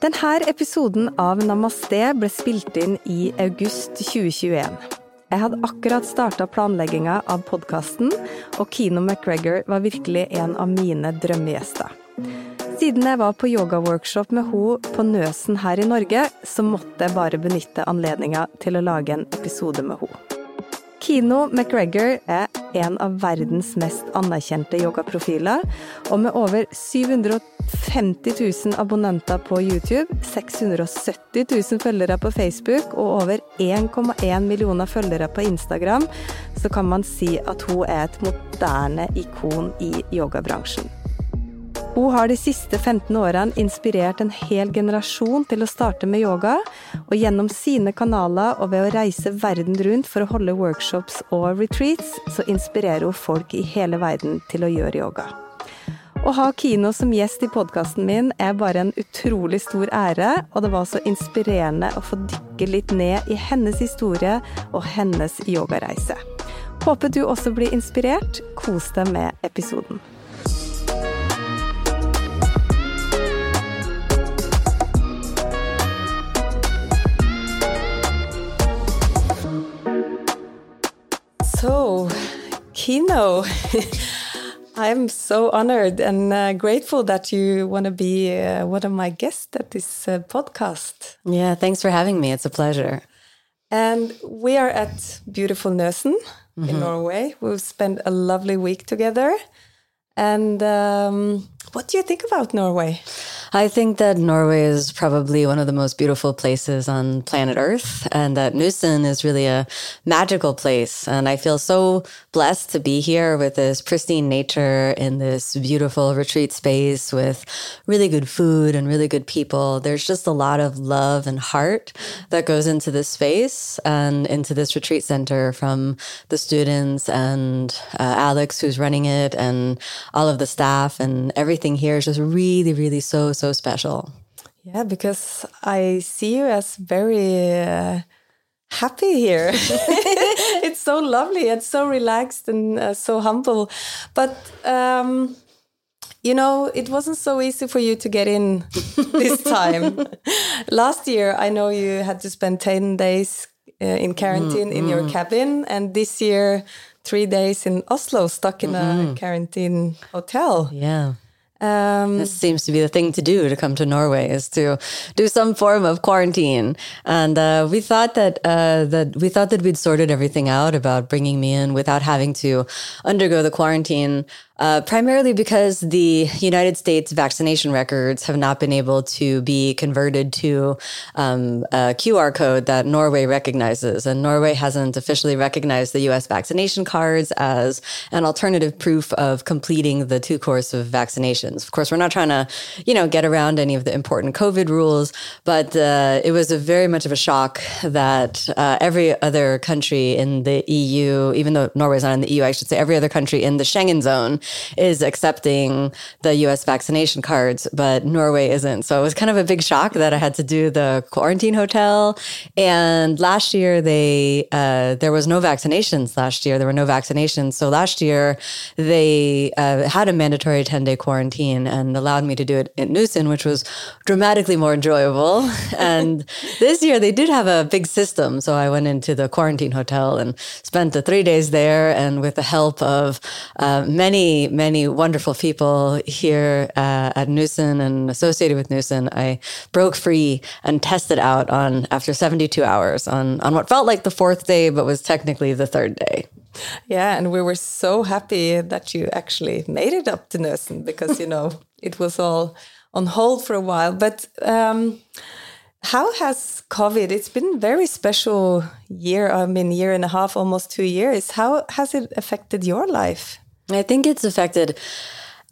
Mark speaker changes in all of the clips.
Speaker 1: Denne episoden av Namaste ble spilt inn i august 2021. Jeg hadde akkurat starta planlegginga av podkasten, og Kino McGregor var virkelig en av mine drømmegjester. Siden jeg var på yogaworkshop med henne på Nøsen her i Norge, så måtte jeg bare benytte anledninga til å lage en episode med henne. Kino McGregor er en av verdens mest anerkjente yogaprofiler, og med over 750 000 abonnenter på YouTube, 670 000 følgere på Facebook og over 1,1 millioner følgere på Instagram, så kan man si at hun er et moderne ikon i yogabransjen. Hun har de siste 15 årene inspirert en hel generasjon til å starte med yoga, og gjennom sine kanaler og ved å reise verden rundt for å holde workshops og retreats, så inspirerer hun folk i hele verden til å gjøre yoga. Å ha Kino som gjest i podkasten min er bare en utrolig stor ære, og det var så inspirerende å få dykke litt ned i hennes historie og hennes yogareise. Håper du også blir inspirert. Kos deg med episoden. Kino, I'm so honored and uh, grateful that you want to be uh, one of my guests at this uh, podcast.
Speaker 2: Yeah, thanks for having me. It's a pleasure.
Speaker 1: And we are at beautiful Nøsen mm -hmm. in Norway. We've spent a lovely week together. And um, what do you think about Norway?
Speaker 2: I think that Norway is probably one of the most beautiful places on planet Earth, and that Nøsen is really a magical place. And I feel so blessed to be here with this pristine nature in this beautiful retreat space with really good food and really good people. There's just a lot of love and heart that goes into this space and into this retreat center from the students and uh, Alex, who's running it, and all of the staff, and everything here is just really, really so so special.
Speaker 1: Yeah, because I see you as very uh, happy here. it's so lovely and so relaxed and uh, so humble. But um, you know, it wasn't so easy for you to get in this time. Last year, I know you had to spend 10 days uh, in quarantine mm, in mm. your cabin, and this year, three days in Oslo, stuck in mm -hmm. a mm-hmm. quarantine hotel.
Speaker 2: Yeah. Um, this seems to be the thing to do to come to Norway is to do some form of quarantine, and uh, we thought that uh, that we thought that we'd sorted everything out about bringing me in without having to undergo the quarantine uh, primarily because the United States vaccination records have not been able to be converted to um, a QR code that Norway recognizes. And Norway hasn't officially recognized the US vaccination cards as an alternative proof of completing the two course of vaccinations. Of course, we're not trying to, you know, get around any of the important COVID rules, but uh, it was a very much of a shock that uh, every other country in the EU, even though Norway's not in the EU, I should say every other country in the Schengen zone is accepting the US vaccination cards, but Norway isn't. So it was kind of a big shock that I had to do the quarantine hotel. And last year, they uh, there was no vaccinations last year. There were no vaccinations. So last year, they uh, had a mandatory 10 day quarantine and allowed me to do it in Nøsen, which was dramatically more enjoyable. and this year, they did have a big system. So I went into the quarantine hotel and spent the three days there. And with the help of uh, many many, wonderful people here uh, at Nøsen and associated with Nøsen, I broke free and tested out on after 72 hours on, on what felt like the fourth day, but was technically the third day.
Speaker 1: Yeah, and we were so happy that you actually made it up to Nøsen because, you know, it was all on hold for a while. But um, how has COVID? It's been very special year. I mean, year and a half, almost two years. How has it affected your life?
Speaker 2: I think it's affected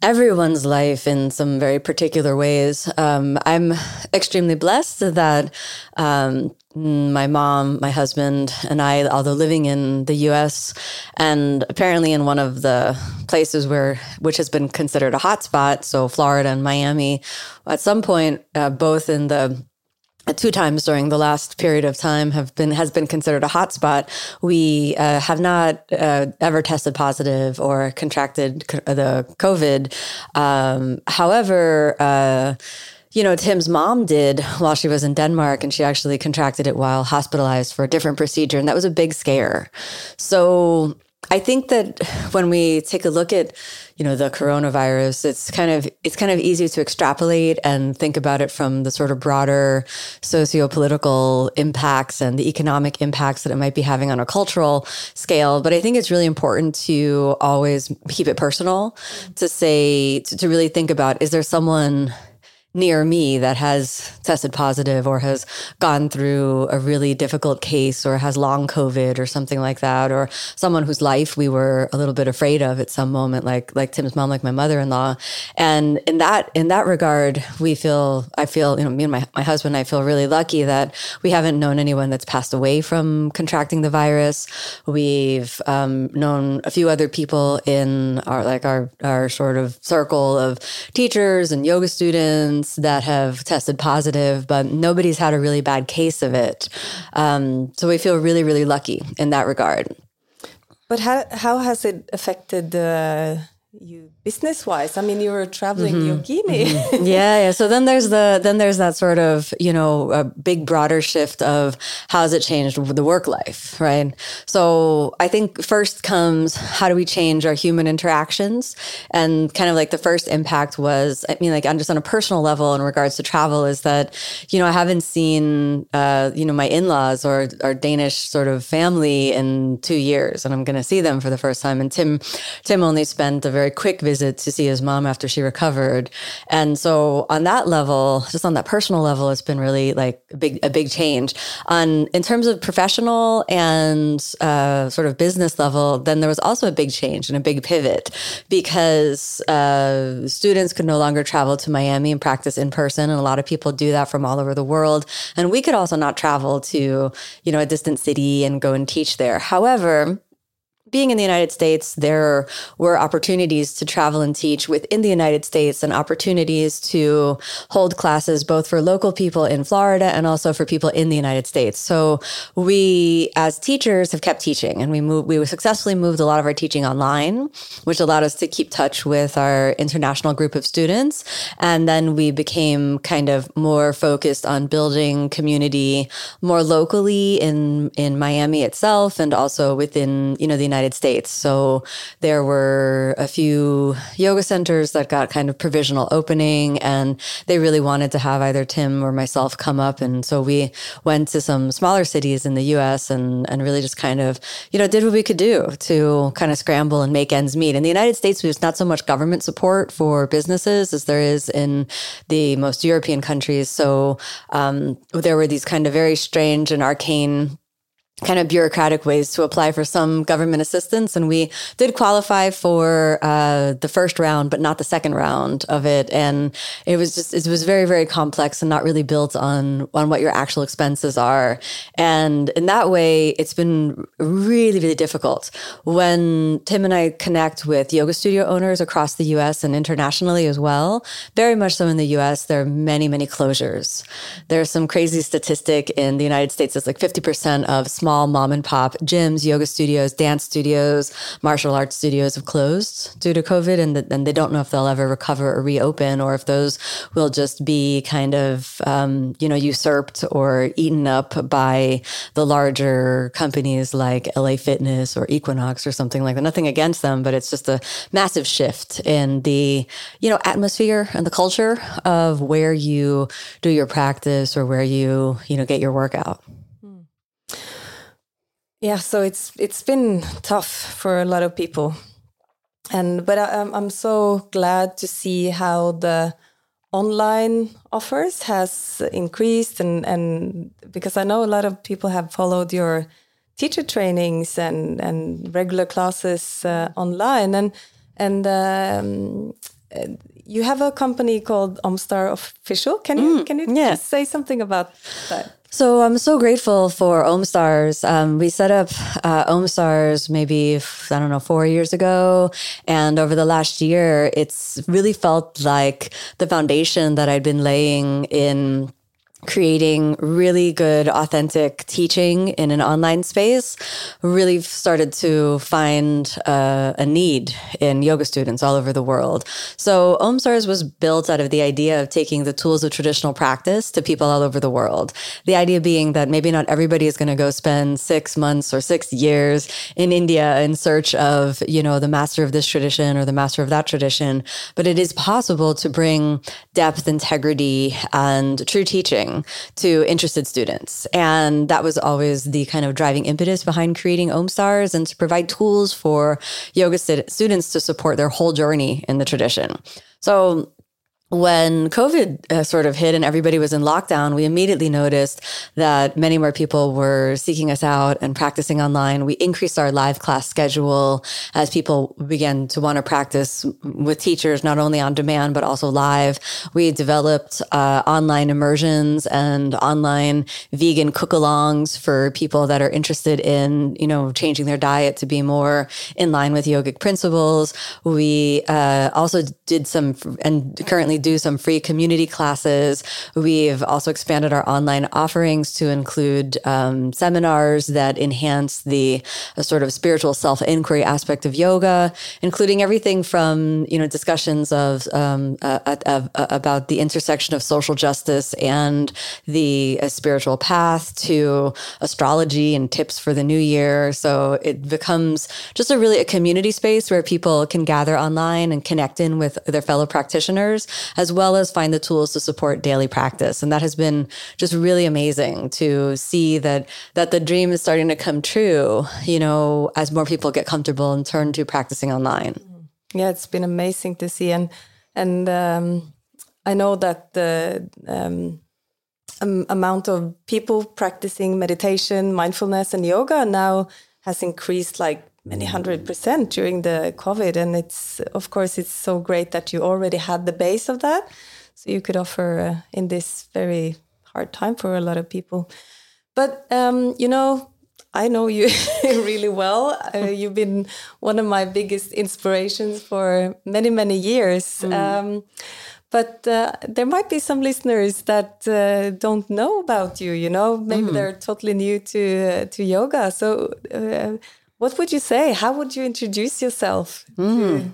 Speaker 2: everyone's life in some very particular ways. Um, I'm extremely blessed that um, my mom, my husband, and I, although living in the US and apparently in one of the places where, which has been considered a hotspot, so Florida and Miami, at some point, uh, both in the two times during the last period of time have been has been considered a hotspot. We uh, have not uh, ever tested positive or contracted the COVID. Um, however. Uh, you know, Tim's mom did while she was in Denmark, and she actually contracted it while hospitalized for a different procedure, and that was a big scare. So I think that when we take a look at you know the coronavirus it's kind of it's kind of easy to extrapolate and think about it from the sort of broader socio-political impacts and the economic impacts that it might be having on a cultural scale. But i think it's really important to always keep it personal mm-hmm. to say to, to really think about is there someone near me that has tested positive or has gone through a really difficult case or has long COVID or something like that, or someone whose life we were a little bit afraid of at some moment, like like Tim's mom, like my mother-in-law. And in that in that regard, we feel I feel, you know, me and my, my husband, I feel really lucky that we haven't known anyone that's passed away from contracting the virus. We've um, known a few other people in our like our our sort of circle of teachers and yoga students patients that have tested positive, but nobody's had a really bad case of it. Um, so we feel really, really lucky in that regard.
Speaker 1: But how how has it affected uh, you business wise i mean you were traveling mm-hmm. yogini
Speaker 2: mm-hmm. yeah yeah. So then there's the then there's that sort of you know a big broader shift of how has it changed the work life right? So i think first comes how do we change our human interactions? And kind of like the first impact was i mean like just on a personal level in regards to travel is that you know i haven't seen uh, you know my in-laws or our danish sort of family in two years and i'm going to see them for the first time. And tim tim only spent a very quick visit to see his mom after she recovered. And so on that level, just on that personal level, it's been really like a big, a big change. On in terms of professional and uh, sort of business level, then there was also a big change and a big pivot because uh, students could no longer travel to Miami and practice in person, and a lot of people do that from all over the world. And we could also not travel to you know a distant city and go and teach there. However, being in the United States, there were opportunities to travel and teach within the United States and opportunities to hold classes both for local people in Florida and also for people in the United States. So we, as teachers, have kept teaching and we moved, we successfully moved a lot of our teaching online, which allowed us to keep touch with our international group of students. And then we became kind of more focused on building community more locally in, in Miami itself and also within, you know, the United United States. So there were a few yoga centers that got kind of provisional opening, and they really wanted to have either Tim or myself come up. And so we went to some smaller cities in the US and, and really just kind of, you know, did what we could do to kind of scramble and make ends meet. In the United States, there's not so much government support for businesses as there is in the most European countries. So um, there were these kind of very strange and arcane kind of bureaucratic ways to apply for some government assistance. And we did qualify for uh, the first round, but not the second round of it. And it was just, it was very, very complex and not really built on, on what your actual expenses are. And in that way, it's been really, really difficult. When Tim and I connect with yoga studio owners across the US and internationally as well, very much so in the US, there are many, many closures. There's some crazy statistic in the United States that's like 50% of small small mom and pop gyms, yoga studios, dance studios, martial arts studios have closed due to COVID, and, the, and they don't know if they'll ever recover or reopen, or if those will just be kind of um, you know usurped or eaten up by the larger companies like LA Fitness or Equinox or something like that. Nothing against them, but it's just a massive shift in the you know atmosphere and the culture of where you do your practice or where you you know get your workout.
Speaker 1: Yeah, so it's it's been tough for a lot of people, and but I, am I'm so glad to see how the online offers has increased and and because I know a lot of people have followed your teacher trainings and and regular classes uh, online and and um, you have a company called Omstar Official. Can you mm, can you yeah. say something about that?
Speaker 2: So I'm so grateful for OmStars. Um, we set up uh, OmStars maybe I don't know four years ago, and over the last year, it's really felt like the foundation that I'd been laying in creating really good, authentic teaching in an online space really started to find uh, a need in yoga students all over the world. So OmStars was built out of the idea of taking the tools of traditional practice to people all over the world. The idea being that maybe not everybody is going to go spend six months or six years in India in search of, you know, the master of this tradition or the master of that tradition, but it is possible to bring depth, integrity, and true teaching to interested students. And that was always the kind of driving impetus behind creating OmStars and to provide tools for yoga students to support their whole journey in the tradition. So when COVID uh, sort of hit and everybody was in lockdown, we immediately noticed that many more people were seeking us out and practicing online. We increased our live class schedule as people began to want to practice with teachers, not only on demand, but also live. We developed uh, online immersions and online vegan cook alongs for people that are interested in, you know, changing their diet to be more in line with yogic principles. We uh, also did some and currently do some free community classes. We've also expanded our online offerings to include um, seminars that enhance the uh, sort of spiritual self inquiry aspect of yoga, including everything from you know discussions of, um, uh, uh, uh, about the intersection of social justice and the uh, spiritual path to astrology and tips for the new year. So it becomes just a really a community space where people can gather online and connect in with their fellow practitioners as well as find the tools to support daily practice. And that has been just really amazing to see that that the dream is starting to come true, you know, as more people get comfortable and turn to practicing online.
Speaker 1: Yeah, it's been amazing to see and and um, I know that the um, um, amount of people practicing meditation, mindfulness, and yoga now has increased like many hundred percent during the COVID. And it's, of course, it's so great that you already had the base of that. So you could offer uh, in this very hard time for a lot of people. But, um, you know, I know you really well. Uh, you've been one of my biggest inspirations for many, many years. Mm. Um, but uh, there might be some listeners that uh, don't know about you. You know, maybe mm. they're totally new to uh, to yoga. So, uh, what would you say? How would you introduce yourself? Mm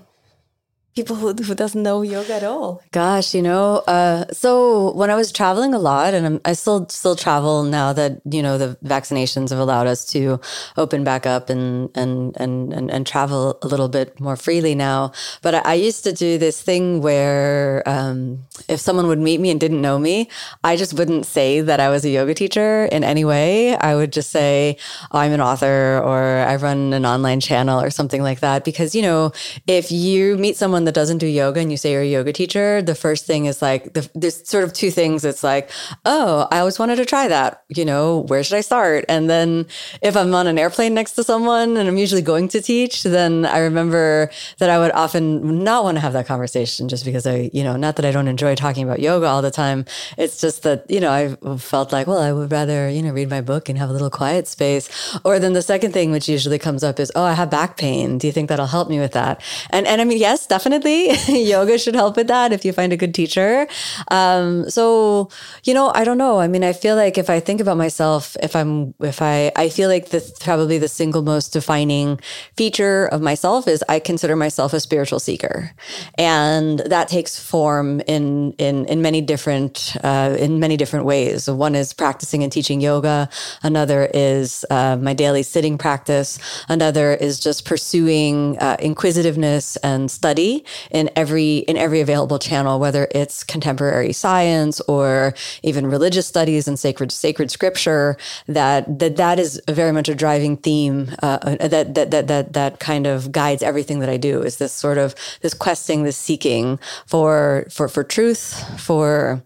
Speaker 1: people who, who doesn't know yoga at all.
Speaker 2: Gosh you know uh, so when i was traveling a lot and I'm, i still still travel now that you know the vaccinations have allowed us to open back up and and and and, and travel a little bit more freely now. But i, I used to do this thing where um, if someone would meet me and didn't know me i just wouldn't say that i was a yoga teacher in any way. I would just say oh, i'm an author or i run an online channel or something like that. Because you know if you meet someone that doesn't do yoga and you say you're a yoga teacher, the first thing is like, the, there's sort of two things. It's like, oh, I always wanted to try that. You know, where should I start? And then if I'm on an airplane next to someone and I'm usually going to teach, then I remember that I would often not want to have that conversation just because I, you know, not that I don't enjoy talking about yoga all the time. It's just that, you know, I felt like, well, I would rather, you know, read my book and have a little quiet space. Or then the second thing, which usually comes up is, oh, I have back pain. Do you think that'll help me with that? And, and I mean, yes, definitely definitely yoga should help with that if you find a good teacher. Um, so, you know, I don't know. I mean, I feel like if I think about myself, if I'm, if I, I feel like the probably the single most defining feature of myself is I consider myself a spiritual seeker, and that takes form in in in many different uh, in many different ways. One is practicing and teaching yoga. Another is uh, my daily sitting practice. Another is just pursuing uh, inquisitiveness and study in every in every available channel, whether it's contemporary science or even religious studies and sacred sacred scripture. That that that is very much a driving theme uh, uh, that, that that that that kind of guides everything that I do. Is this sort of this questing, this seeking for for for truth, for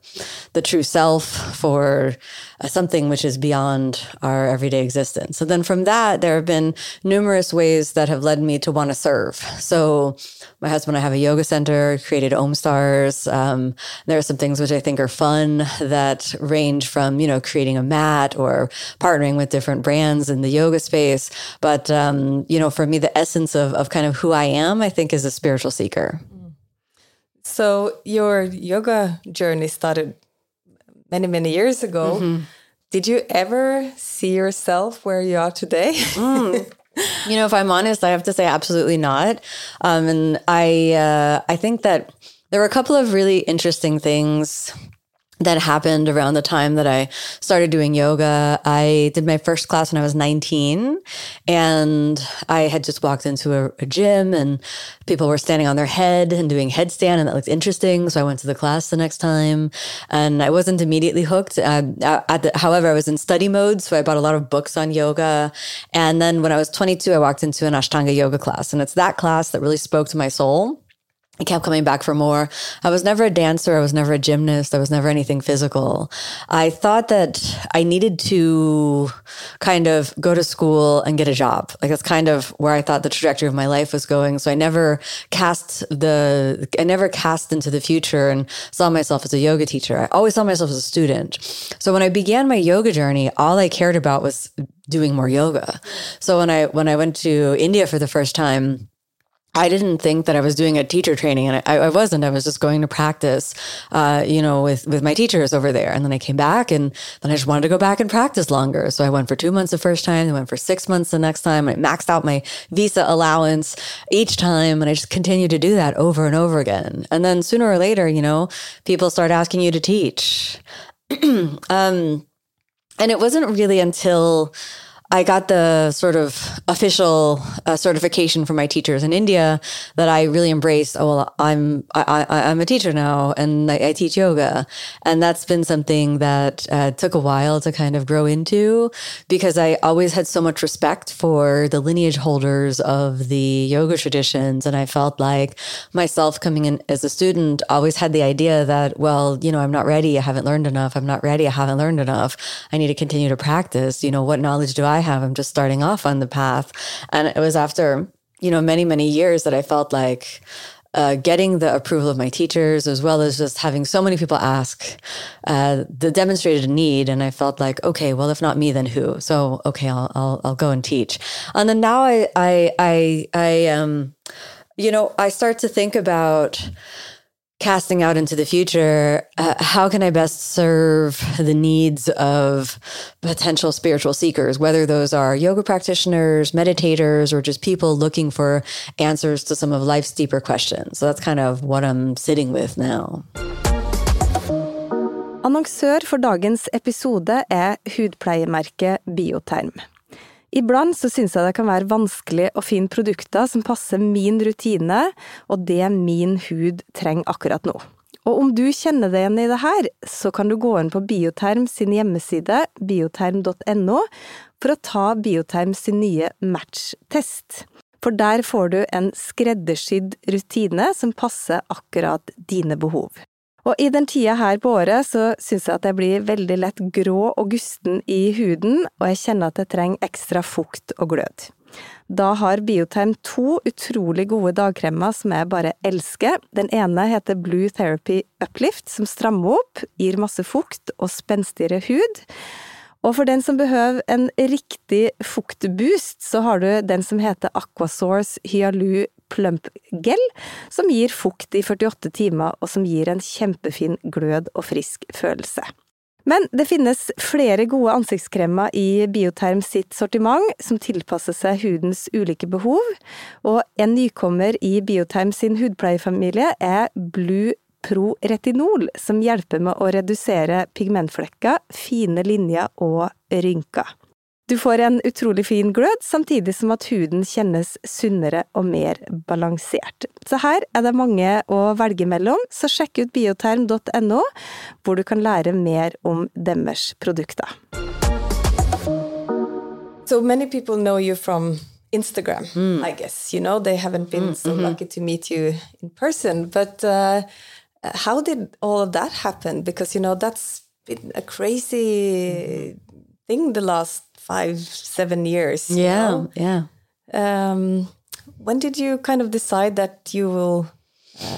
Speaker 2: the true self, for something which is beyond our everyday existence. So then from that, there have been numerous ways that have led me to want to serve. So my husband and I have a yoga center, created OmStars. Um, there are some things which I think are fun that range from, you know, creating a mat or partnering with different brands in the yoga space. But, um, you know, for me, the essence of, of kind of who I am, I think is a spiritual seeker.
Speaker 1: So your yoga journey started many, many years ago. Mm-hmm. Did you ever see yourself where you are today?
Speaker 2: mm. You know, if I'm honest, I have to say absolutely not. Um, and I, uh, I think that there were a couple of really interesting things that happened around the time that I started doing yoga. I did my first class when I was 19 and I had just walked into a, a, gym and people were standing on their head and doing headstand and that looked interesting. So I went to the class the next time and I wasn't immediately hooked. Uh, the, however, I was in study mode. So I bought a lot of books on yoga. And then when I was 22, I walked into an Ashtanga yoga class and it's that class that really spoke to my soul. I kept coming back for more. I was never a dancer. I was never a gymnast. I was never anything physical. I thought that I needed to kind of go to school and get a job. Like that's kind of where I thought the trajectory of my life was going. So I never cast the, I never cast into the future and saw myself as a yoga teacher. I always saw myself as a student. So when I began my yoga journey, all I cared about was doing more yoga. So when I, when I went to India for the first time, I didn't think that I was doing a teacher training, and I, I wasn't. I was just going to practice, uh, you know, with with my teachers over there. And then I came back, and then I just wanted to go back and practice longer. So I went for two months the first time, I went for six months the next time. I maxed out my visa allowance each time, and I just continued to do that over and over again. And then sooner or later, you know, people start asking you to teach, um, and it wasn't really until I got the sort of official uh, certification from my teachers in India that I really embraced. Oh, well, I'm I, am a teacher now, and I, I, teach yoga, and that's been something that uh, took a while to kind of grow into because I always had so much respect for the lineage holders of the yoga traditions, and I felt like myself coming in as a student always had the idea that well, you know, I'm not ready, I haven't learned enough, I'm not ready, I haven't learned enough, I need to continue to practice. You know, what knowledge do I I have. I'm just starting off on the path. And it was after, you know, many, many years that I felt like, uh, getting the approval of my teachers, as well as just having so many people ask, uh, the demonstrated need, and I felt like, okay, well, if not me, then who? So, okay, I'll I'll, I'll go and teach. And then now I I I I um, you know, I start to think about casting out into the future, uh, how can I best serve the needs of potential spiritual seekers, whether those are yoga practitioners, meditators, or just people looking for answers to some of life's deeper questions? So that's kind of what I'm sitting with now.
Speaker 1: Annonsør for dagens episode er hudpleiemerket Biotherm. Iblant så syns jeg det kan være vanskelig å finne produkter som passer min rutine og det min hud trenger akkurat nå. Og om du kjenner deg igjen i det her, så kan du gå inn på Bioterm sin hjemmeside, bioterm.no, for å ta Bioterm sin nye match-test. For der får du en skreddersydd rutine som passer akkurat dine behov. Og i den tida her på året så syns jeg at jeg blir veldig lett grå og gusten i huden, og jeg kjenner at jeg trenger ekstra fukt og glød. Da har Bioterm to utrolig gode dagkremer som jeg bare elsker. Den ene heter Blue Therapy Uplift, som strammer opp, gir masse fukt og spenstigere hud. Og for den som behøver en riktig fuktboost, så har du den som heter Aquasource Hyalu Plump Gel, som gir fukt i 48 timer, og som gir en kjempefin glød og frisk følelse. Men det finnes flere gode ansiktskremer i Bioterm sitt sortiment som tilpasser seg hudens ulike behov, og en nykommer i Bioterm sin hudpleiefamilie er Blue Pro Retinol, som hjelper med å redusere pigmentflekker, fine linjer og rynker. Du får en utrolig fin glød, samtidig som at huden kjennes sunnere og mer balansert. Så her er det mange å velge mellom, så sjekk ut bioterm.no, hvor du kan lære mer om deres produkter. So many people know you from Instagram, mm. I guess. You know, they haven't been mm, so mm -hmm. lucky to meet you in person. But uh, how did all of that happen? Because, you know, that's been a crazy thing the last five, seven years.
Speaker 2: Yeah, yeah. Um,
Speaker 1: when did you kind of decide that you will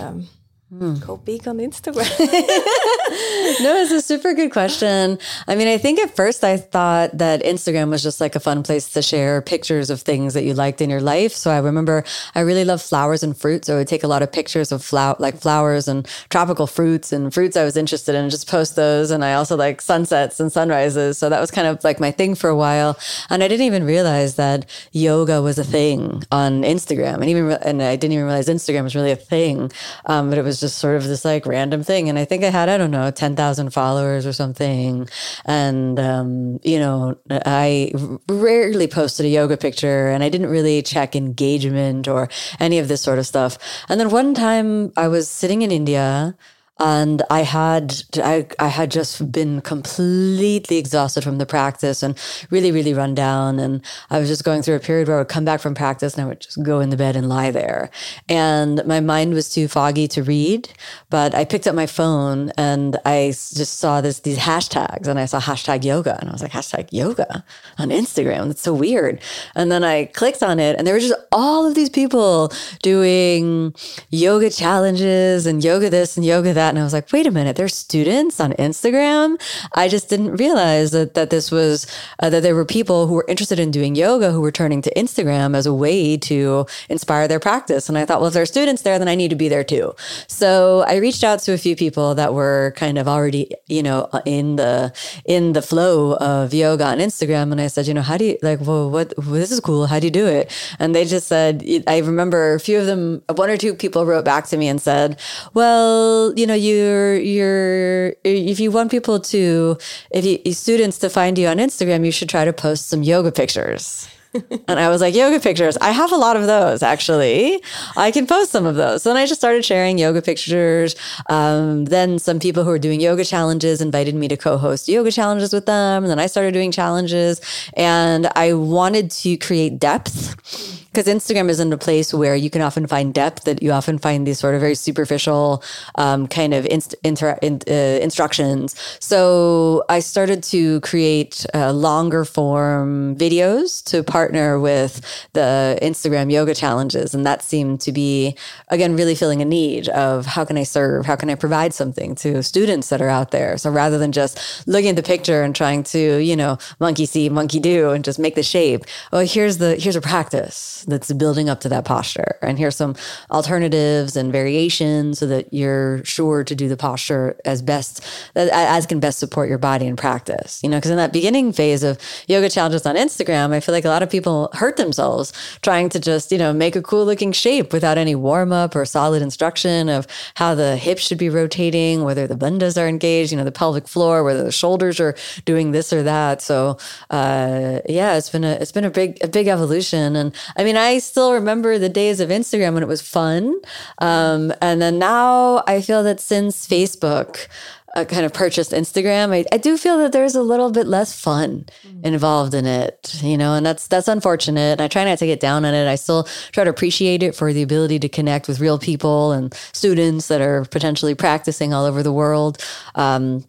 Speaker 1: um, Hmm. Go big on Instagram.
Speaker 2: no, it's a super good question. I mean, I think at first I thought that Instagram was just like a fun place to share pictures of things that you liked in your life. So I remember I really love flowers and fruits. So I would take a lot of pictures of flower, like flowers and tropical fruits and fruits I was interested in, and just post those. And I also like sunsets and sunrises. So that was kind of like my thing for a while. And I didn't even realize that yoga was a thing on Instagram, and even and I didn't even realize Instagram was really a thing. Um, but it was just sort of this like random thing. And I think I had, I don't know, 10,000 followers or something. And, um, you know, I rarely posted a yoga picture and I didn't really check engagement or any of this sort of stuff. And then one time I was sitting in India and I had I, I had just been completely exhausted from the practice and really really run down. And I was just going through a period where I would come back from practice and I would just go in the bed and lie there. And my mind was too foggy to read but I picked up my phone and I just saw this these hashtags and I saw hashtag yoga. And I was like hashtag yoga on Instagram? That's so weird. And then I clicked on it and there were just all of these people doing yoga challenges and yoga this and yoga that and I was like, wait a minute, there's students on Instagram. I just didn't realize that that this was uh, that there were people who were interested in doing yoga who were turning to Instagram as a way to inspire their practice. And I thought, well, if there are students there, then I need to be there too. So I reached out to a few people that were kind of already, you know, in the in the flow of yoga on Instagram, and I said, you know, how do you like? Well, what well, this is cool. How do you do it? And they just said, I remember a few of them, one or two people wrote back to me and said, well, you know you're you're if you want people to if you students to find you on Instagram, you should try to post some yoga pictures. and I was like, yoga pictures. I have a lot of those actually. I can post some of those. So then I just started sharing yoga pictures. Um, then some people who were doing yoga challenges invited me to co host yoga challenges with them. And then I started doing challenges. And I wanted to create depth because Instagram isn't a place where you can often find depth that you often find these sort of very superficial um, kind of inst- inter- in, uh, instructions. So I started to create uh, longer form videos to partner with the Instagram yoga challenges. And that seemed to be, again, really filling a need of how can I serve? How can I provide something to students that are out there? So rather than just looking at the picture and trying to, you know, monkey see, monkey do, and just make the shape, well, here's the, here's a practice that's building up to that posture. And here's some alternatives and variations so that you're sure to do the posture as best as can best support your body in practice. You know, because in that beginning phase of yoga challenges on Instagram, I feel like a lot of people hurt themselves trying to just, you know, make a cool looking shape without any warm up or solid instruction of how the hips should be rotating, whether the bandhas are engaged, you know, the pelvic floor, whether the shoulders are doing this or that. So uh, yeah, it's been a it's been a big a big evolution. And I mean mean, I still remember the days of Instagram when it was fun. Um, and then now I feel that since Facebook uh, kind of purchased Instagram, I, I, do feel that there's a little bit less fun mm. involved in it, you know, and that's that's unfortunate. And I try not to get down on it. I still try to appreciate it for the ability to connect with real people and students that are potentially practicing all over the world. Um,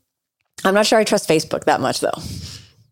Speaker 2: I'm not sure I trust Facebook that much though.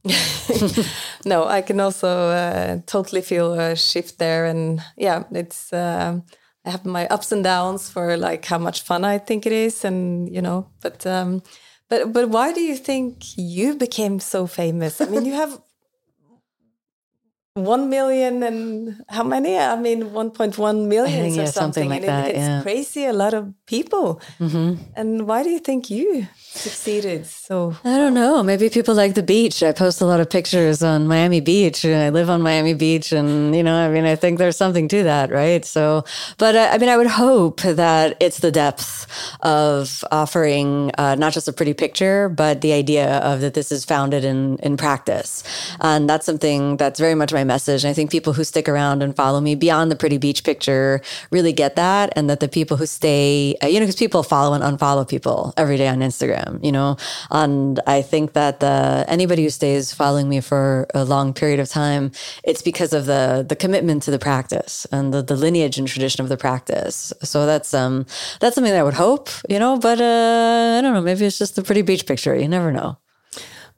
Speaker 1: no, I can also uh, totally feel a shift there, and yeah, it's. Uh, I have my ups and downs for like how much fun I think it is, and you know, but um, but but why do you think you became so famous? I mean, you have one million and how many? I mean, one point one million or something,
Speaker 2: something like
Speaker 1: and
Speaker 2: that.
Speaker 1: It's
Speaker 2: yeah.
Speaker 1: crazy. A lot of people. Mm -hmm. And why do you think you succeeded. So
Speaker 2: i don't know. Maybe people like the beach. I post a lot of pictures on miami beach. And i live on miami beach and you know i mean i think there's something to that right? So but uh, i mean i would hope that it's the depth of offering uh, not just a pretty picture but the idea of that this is founded in in practice. And that's something that's very much my message. And i think people who stick around and follow me beyond the pretty beach picture really get that and that the people who stay uh, you know because people follow and unfollow people every day on instagram You know? And I think that the, anybody who stays following me for a long period of time, it's because of the, the commitment to the practice and the, the lineage and tradition of the practice. So that's, um, that's something that I would hope, you know, but, uh, I don't know, maybe it's just a pretty beach picture. You never know.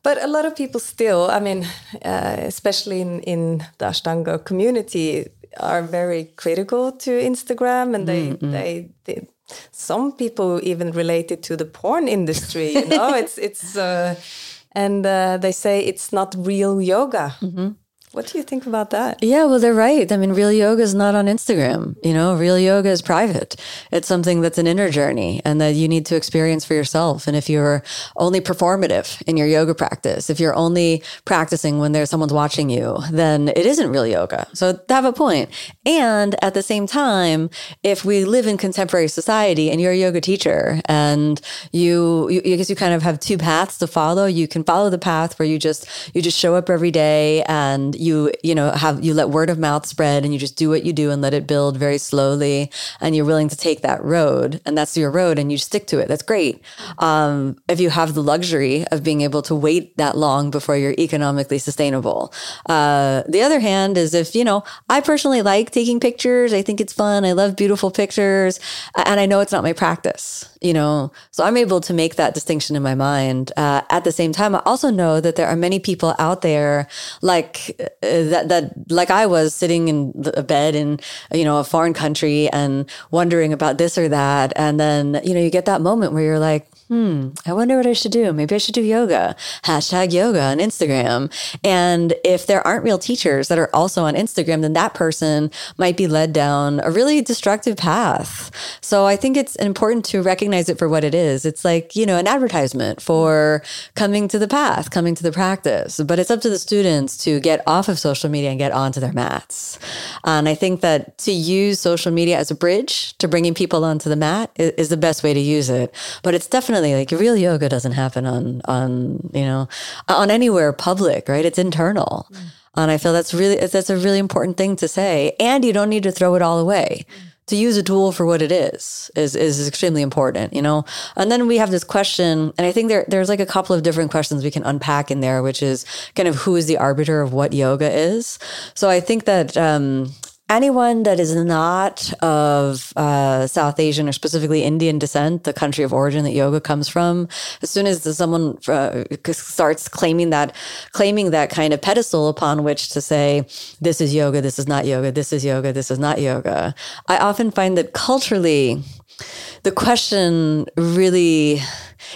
Speaker 1: But a lot of people still, I mean, uh, especially in, in the Ashtanga community, are very critical to Instagram, and they mm-hmm. they, they some people even relate it to the porn industry. You know, it's it's uh, and uh, they say it's not real yoga. Mm-hmm. What do you think about that?
Speaker 2: Yeah, well, they're right. I mean, real yoga is not on Instagram. You know, real yoga is private. It's something that's an inner journey and that you need to experience for yourself. And if you're only performative in your yoga practice, if you're only practicing when there's someone's watching you, then it isn't real yoga. So they have a point. And at the same time, if we live in contemporary society and you're a yoga teacher and you, you I guess you kind of have two paths to follow. You can follow the path where you just you just show up every day and you you know have you let word of mouth spread and you just do what you do and let it build very slowly and you're willing to take that road and that's your road and you stick to it. That's great. Um, if you have the luxury of being able to wait that long before you're economically sustainable. Uh, the other hand is if you know i personally like taking pictures. I think it's fun. I love beautiful pictures. And i know it's not my practice you know so i'm able to make that distinction in my mind. Uh, at the same time i also know that there are many people out there like uh, that that like I was sitting in a bed in you know a foreign country and wondering about this or that, and then you know you get that moment where you're like, hmm, I wonder what I should do. Maybe I should do yoga. Hashtag yoga on Instagram. And if there aren't real teachers that are also on Instagram, then that person might be led down a really destructive path. So I think it's important to recognize it for what it is. It's like, you know, an advertisement for coming to the path, coming to the practice. But it's up to the students to get off of social media and get onto their mats. And I think that to use social media as a bridge to bringing people onto the mat is, is the best way to use it. But it's definitely definitely like real yoga doesn't happen on on you know on anywhere public, right? It's internal. Mm. And I feel that's really that's a really important thing to say. And you don't need to throw it all away. Mm. To use a tool for what it is is is extremely important, you know. And then we have this question, and I think there there's like a couple of different questions we can unpack in there, which is kind of who is the arbiter of what yoga is. So I think that um, anyone that is not of uh, South Asian or specifically Indian descent, the country of origin that yoga comes from, as soon as someone uh, starts claiming that, claiming that kind of pedestal upon which to say, this is yoga, this is not yoga, this is yoga, this is not yoga, I often find that culturally, the question really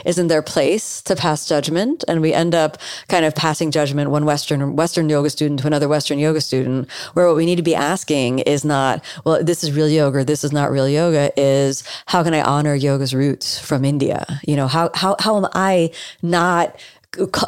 Speaker 2: isn't their place to pass judgment. And we end up kind of passing judgment one Western Western yoga student to another Western yoga student, where what we need to be asking is not, well, this is real yoga, or this is not real yoga, is how can I honor yoga's roots from India? You know, how how how am I not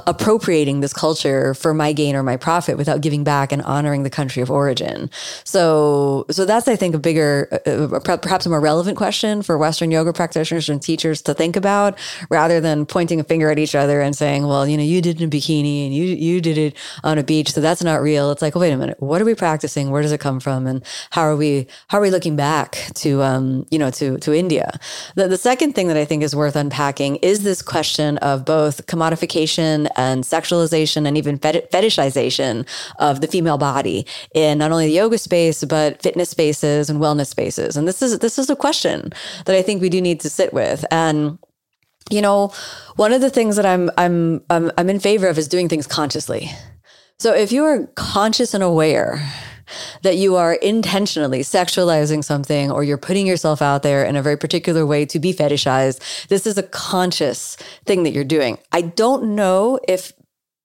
Speaker 2: appropriating this culture for my gain or my profit without giving back and honoring the country of origin. So, so that's I think a bigger, uh, uh perhaps a more relevant question for Western yoga practitioners and teachers to think about, rather than pointing a finger at each other and saying, "Well, you know, you did it in a bikini and you you did it on a beach, so that's not real." It's like, well, wait a minute, what are we practicing? Where does it come from? And how are we how are we looking back to um, you know to to India? The, the second thing that I think is worth unpacking is this question of both commodification and sexualization and even fetishization of the female body in not only the yoga space but fitness spaces and wellness spaces. And this is this is a question that I think we do need to sit with and you know, one of the things that I'm I'm I'm, I'm in favor of is doing things consciously. So if you are conscious and aware that you are intentionally sexualizing something or you're putting yourself out there in a very particular way to be fetishized. This is a conscious thing that you're doing. I don't know if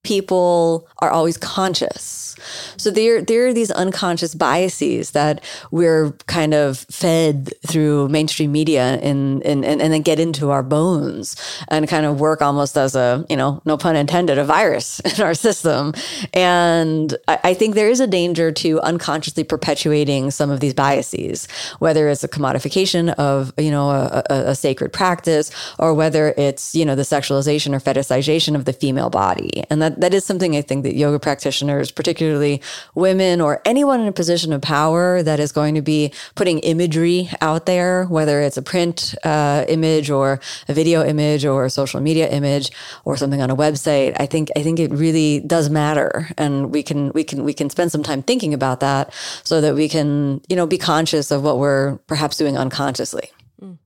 Speaker 2: people are always conscious. So there, there are these unconscious biases that we're kind of fed through mainstream media and, and, and, then get into our bones and kind of work almost as a, you know, no pun intended, a virus in our system. And I, I think there is a danger to unconsciously perpetuating some of these biases, whether it's a commodification of, you know, a, a, a sacred practice or whether it's, you know, the sexualization or fetishization of the female body. And that that is something I think that yoga practitioners, particularly women or anyone in a position of power that is going to be putting imagery out there, whether it's a print uh, image or a video image or a social media image or something on a website, I think I think it really does matter, and we can we can we can spend some time thinking about that so that we can you know be conscious of what we're perhaps doing unconsciously. Mm.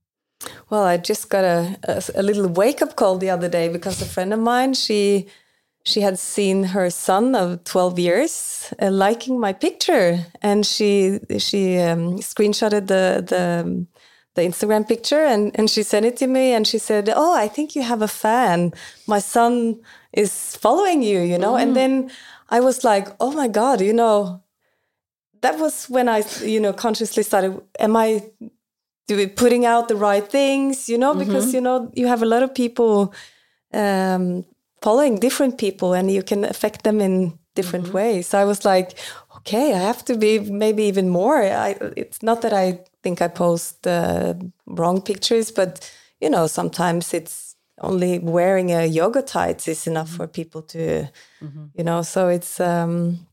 Speaker 1: Well, I just got a, a, a little wake up call the other day because a friend of mine, she she had seen her son of 12 years uh, liking my picture and she she um, screenshotted the the the Instagram picture and, and she sent it to me and she said, Oh, I think you have a fan. My son is following you, you know? Mm. And then I was like, Oh my God, you know, that was when I, you know, consciously started, am I doing putting out the right things, you know, because, mm -hmm. you know, you have a lot of people um, following different people and you can affect them in different mm -hmm. ways. So I was like, okay, I have to be maybe even more. I, it's not that I think I post uh, wrong pictures, but you know, sometimes it's only wearing a yoga tights is enough for people to, mm -hmm. you know. So it's um,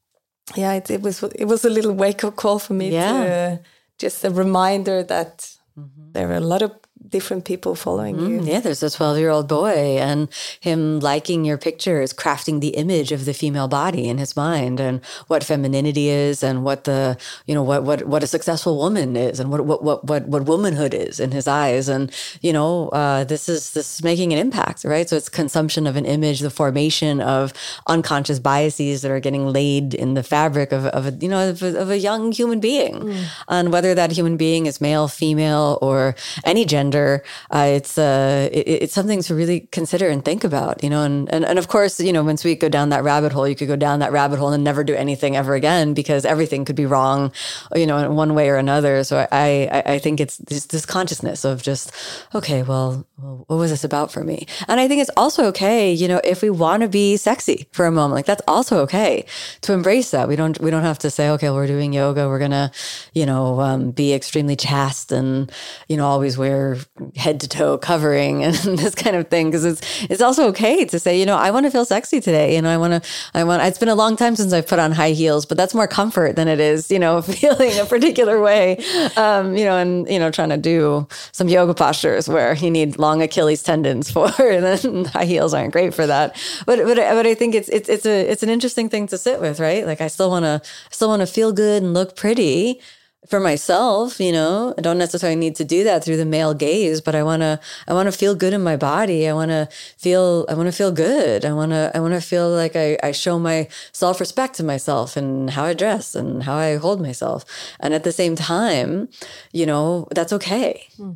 Speaker 1: yeah, it, it, was it was a little wake up call for me yeah. to uh, just a reminder that mm -hmm. There are a lot of different people following mm, you.
Speaker 2: Yeah, there's a 12 year old boy, and him liking your pictures, crafting the image of the female body in his mind, and what femininity is, and what the you know what what what a successful woman is, and what what what what, what womanhood is in his eyes, and you know uh, this is this is making an impact, right? So it's consumption of an image, the formation of unconscious biases that are getting laid in the fabric of of a you know of a, of a young human being, mm. and whether that human being is male, female, or any gender gender, uh, it's uh, it, it's something to really consider and think about, you know. And, and and of course, you know, once we go down that rabbit hole, you could go down that rabbit hole and never do anything ever again because everything could be wrong, you know, in one way or another. So I I, I think it's this, this consciousness of just okay, well, what was this about for me? And I think it's also okay, you know, if we want to be sexy for a moment, like that's also okay to embrace that. We don't we don't have to say, okay, we're doing yoga, we're gonna, you know, um, be extremely chaste and you know always wear head to toe covering and this kind of thing because it's it's also okay to say you know I want to feel sexy today you know I want to I want it's been a long time since I've put on high heels but that's more comfort than it is you know feeling a particular way. Um, you know and you know trying to do some yoga postures where you need long Achilles tendons for and then high heels aren't great for that. But but but I think it's it's it's a it's an interesting thing to sit with right? Like I still want to still want to feel good and look pretty for myself, you know, I don't necessarily need to do that through the male gaze, but I want to I want to feel good in my body. I want to feel I want to feel good. I want to I want to feel like I I show my self-respect to myself and how I dress and how I hold myself. And at the same time, you know, that's okay. Hmm.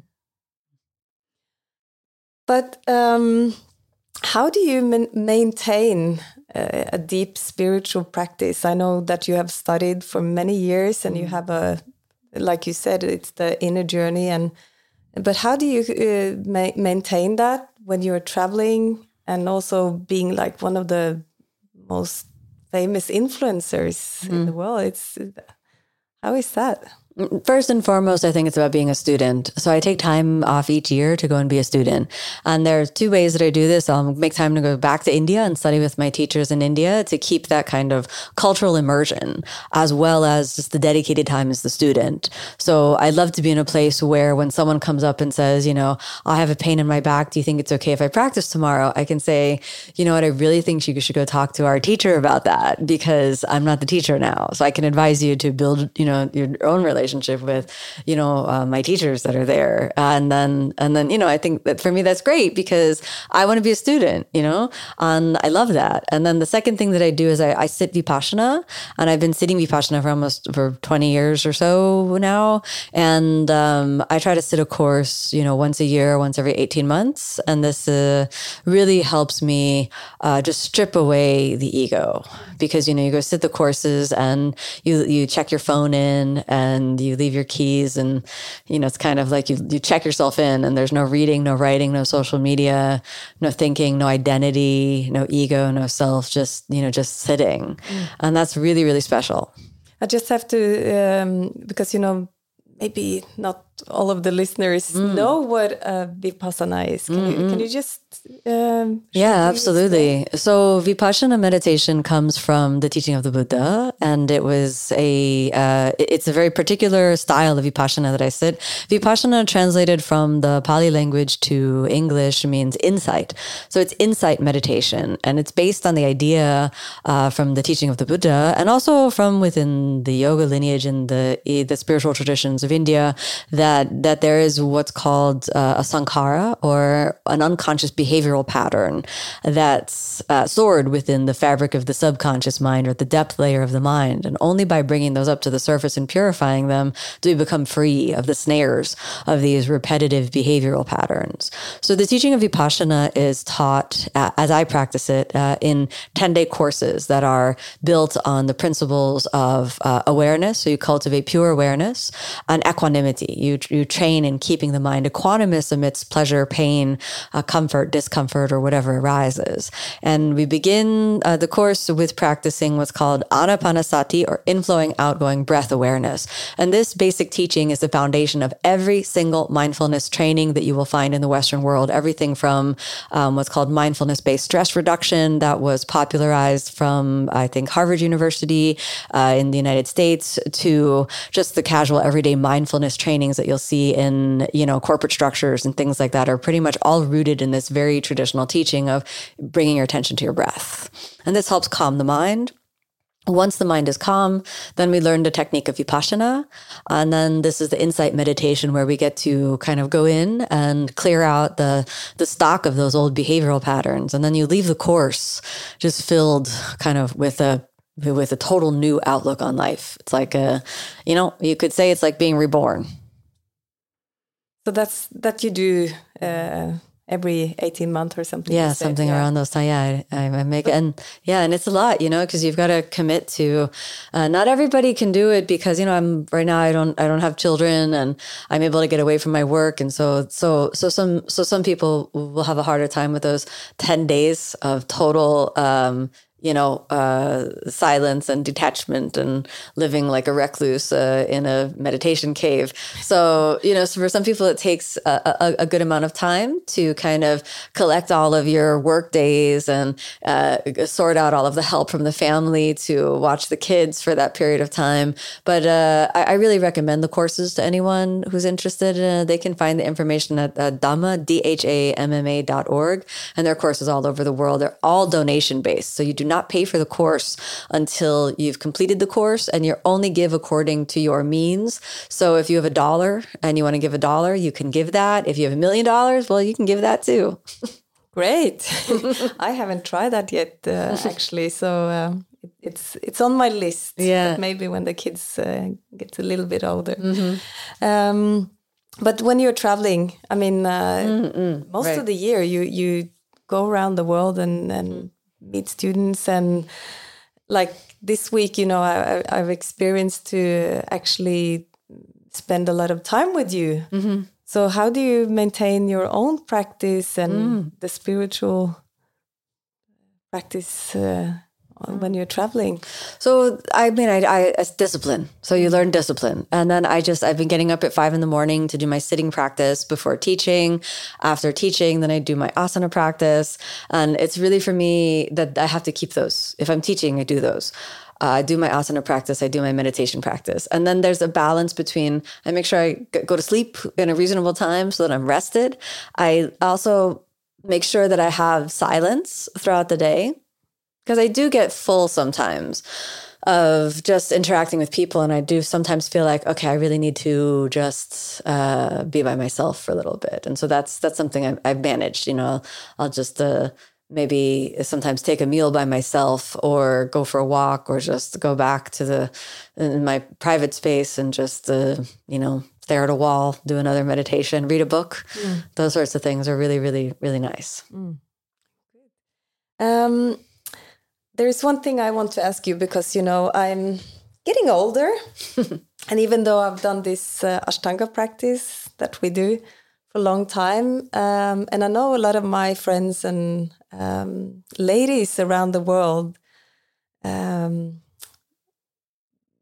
Speaker 1: But um how do you maintain a, a deep spiritual practice? I know that you have studied for many years and you hmm. have a like you said, it's the inner journey. And but how do you uh, ma maintain that when you're traveling and also being like one of the most famous influencers mm. in the world? It's how is that?
Speaker 2: First and foremost, I think it's about being a student. So I take time off each year to go and be a student. And there are two ways that I do this. I'll make time to go back to India and study with my teachers in India to keep that kind of cultural immersion, as well as just the dedicated time as the student. So I'd love to be in a place where when someone comes up and says, you know, I have a pain in my back. Do you think it's okay if I practice tomorrow? I can say, you know what, I really think you should go talk to our teacher about that because I'm not the teacher now. So I can advise you to build, you know, your own relationship relationship with, you know, uh, my teachers that are there. And then, and then, you know, I think that for me, that's great because I want to be a student, you know, and I love that. And then the second thing that I do is I, I sit Vipassana and I've been sitting Vipassana for almost for 20 years or so now. And um, I try to sit a course, you know, once a year, once every 18 months. And this uh, really helps me uh, just strip away the ego because, you know, you go sit the courses and you, you check your phone in and you leave your keys and you know it's kind of like you you check yourself in and there's no reading no writing no social media no thinking no identity no ego no self just you know just sitting mm. and that's really really special
Speaker 1: i just have to um, because you know maybe not all of the listeners mm. know what uh, vipassana is. Can, mm-hmm. you, can you just? Um,
Speaker 2: yeah, absolutely. So vipassana meditation comes from the teaching of the Buddha, and it was a uh, it's a very particular style of vipassana that I sit. Vipassana translated from the Pali language to English means insight. So it's insight meditation, and it's based on the idea uh, from the teaching of the Buddha, and also from within the yoga lineage and the the spiritual traditions of India that that there is what's called uh, a sankhara or an unconscious behavioral pattern that's uh, stored within the fabric of the subconscious mind or the depth layer of the mind, and only by bringing those up to the surface and purifying them do we become free of the snares of these repetitive behavioral patterns. So the teaching of vipassana is taught uh, as I practice it uh, in ten day courses that are built on the principles of uh, awareness. So you cultivate pure awareness and equanimity. You, you train in keeping the mind equanimous amidst pleasure, pain, uh, comfort, discomfort, or whatever arises. And we begin uh, the course with practicing what's called anapanasati or inflowing, outgoing breath awareness. And this basic teaching is the foundation of every single mindfulness training that you will find in the Western world. Everything from um, what's called mindfulness based stress reduction that was popularized from, I think, Harvard University uh, in the United States to just the casual everyday mindfulness trainings that you'll see in, you know, corporate structures and things like that are pretty much all rooted in this very traditional teaching of bringing your attention to your breath. And this helps calm the mind. Once the mind is calm, then we learn the technique of vipassana. And then this is the insight meditation where we get to kind of go in and clear out the, the stock of those old behavioral patterns. And then you leave the course just filled kind of with a with a total new outlook on life. It's like a, you know, you could say it's like being reborn.
Speaker 1: So that's that you do uh, every 18 months or something.
Speaker 2: Yeah, something yeah. around those time. Yeah, I, I make it. And yeah, and it's a lot, you know, because you've got to commit to, uh, not everybody can do it because, you know, I'm right now, I don't, I don't have children and I'm able to get away from my work. And so, so, so some, so some people will have a harder time with those 10 days of total, um, you know, uh, silence and detachment and living like a recluse uh, in a meditation cave. So, you know, so for some people, it takes a, a, a, good amount of time to kind of collect all of your work days and uh, sort out all of the help from the family to watch the kids for that period of time. But uh, I, I, really recommend the courses to anyone who's interested. they can find the information at uh, Dhamma, D-H-A-M-M-A dot org. And their courses all over the world. They're all donation based. So you do not pay for the course until you've completed the course and you only give according to your means. So if you have a dollar and you want to give a dollar, you can give that. If you have a million dollars, well, you can give that too.
Speaker 1: Great. I haven't tried that yet, uh, actually. So uh, it's it's on my list.
Speaker 2: Yeah.
Speaker 1: maybe when the kids uh, get a little bit older. Mm -hmm. um, but when you're traveling, I mean, mm -mm, most right. of the year you you go around the world and and mm meet students and like this week you know I, have experienced to actually spend a lot of time with you mm -hmm. so how do you maintain your own practice and mm. the spiritual practice uh, when you're traveling?
Speaker 2: So I mean, I, I it's discipline. So you learn discipline, and then I just I've been getting up at five in the morning to do my sitting practice before teaching. After teaching, then I do my asana practice, and it's really for me that I have to keep those. If I'm teaching, I do those. Uh, I do my asana practice, I do my meditation practice. And then there's a balance between I make sure I go to sleep in a reasonable time so that I'm rested. I also make sure that I have silence throughout the day because I do get full sometimes of just interacting with people and i do sometimes feel like okay i really need to just uh, be by myself for a little bit and so that's that's something i've, I've managed you know i'll just uh, maybe sometimes take a meal by myself or go for a walk or just go back to the in my private space and just uh, you know stare at a wall do another meditation read a book mm. those sorts of things are really really really nice mm.
Speaker 1: um there's one thing I want to ask you because, you know, I'm getting older. and even though I've done this uh, Ashtanga practice that we do for a long time, um, and I know a lot of my friends and um, ladies around the world, um,